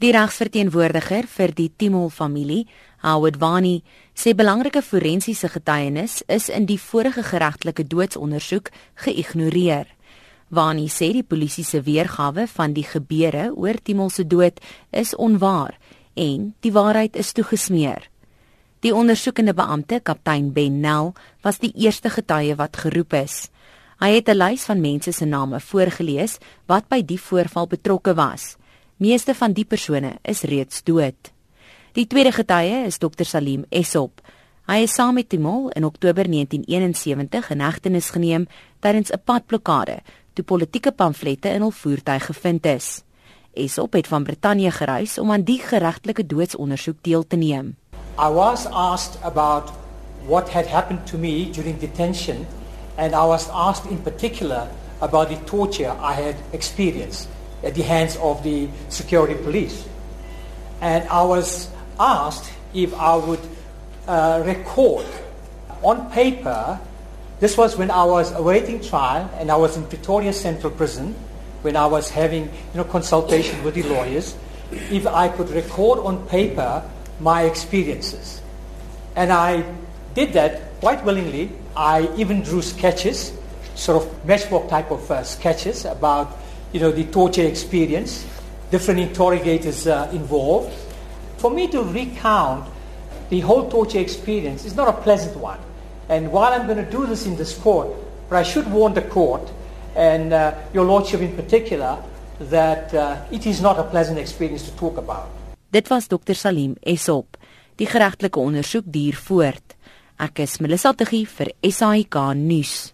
Die regsverteenwoordiger vir die Timol familie, Howard Vani, sê belangrike forensiese getuienis is in die vorige geregtelike doodsondersoek geïgnoreer. Vani sê die polisie se weergawe van die gebeure oor Timol se dood is onwaar en die waarheid is toegesmeer. Die ondersoekende beampte, kaptein Ben Nel, was die eerste getuie wat geroep is. Hy het 'n lys van mense se name voorgeles wat by die voorval betrokke was. Meeste van die persone is reeds dood. Die tweede getuie is Dr Salim Esop. Hy is saam met Timol in Oktober 1971 in hegtenis geneem tydens 'n padblokkade toe politieke pamflette in hul voertuig gevind is. Esop het van Brittanje gereis om aan die geregtelike doodsondersoek deel te neem. I was asked about what had happened to me during detention and I was asked in particular about the torture I had experienced. At the hands of the security police. And I was asked if I would uh, record on paper. This was when I was awaiting trial and I was in Pretoria Central Prison when I was having you know, consultation with the lawyers. If I could record on paper my experiences. And I did that quite willingly. I even drew sketches, sort of matchbook type of uh, sketches about you know, the torture experience, different interrogators uh, involved. For me to recount the whole torture experience is not a pleasant one. And while I'm going to do this in this court, but I should warn the court, and uh, your lordship in particular, that uh, it is not a pleasant experience to talk about. Dit was Dr Salim Esop. Die geregtelike ondersoek duur voort. Ek is Melissa Tuggie vir SAK nuus.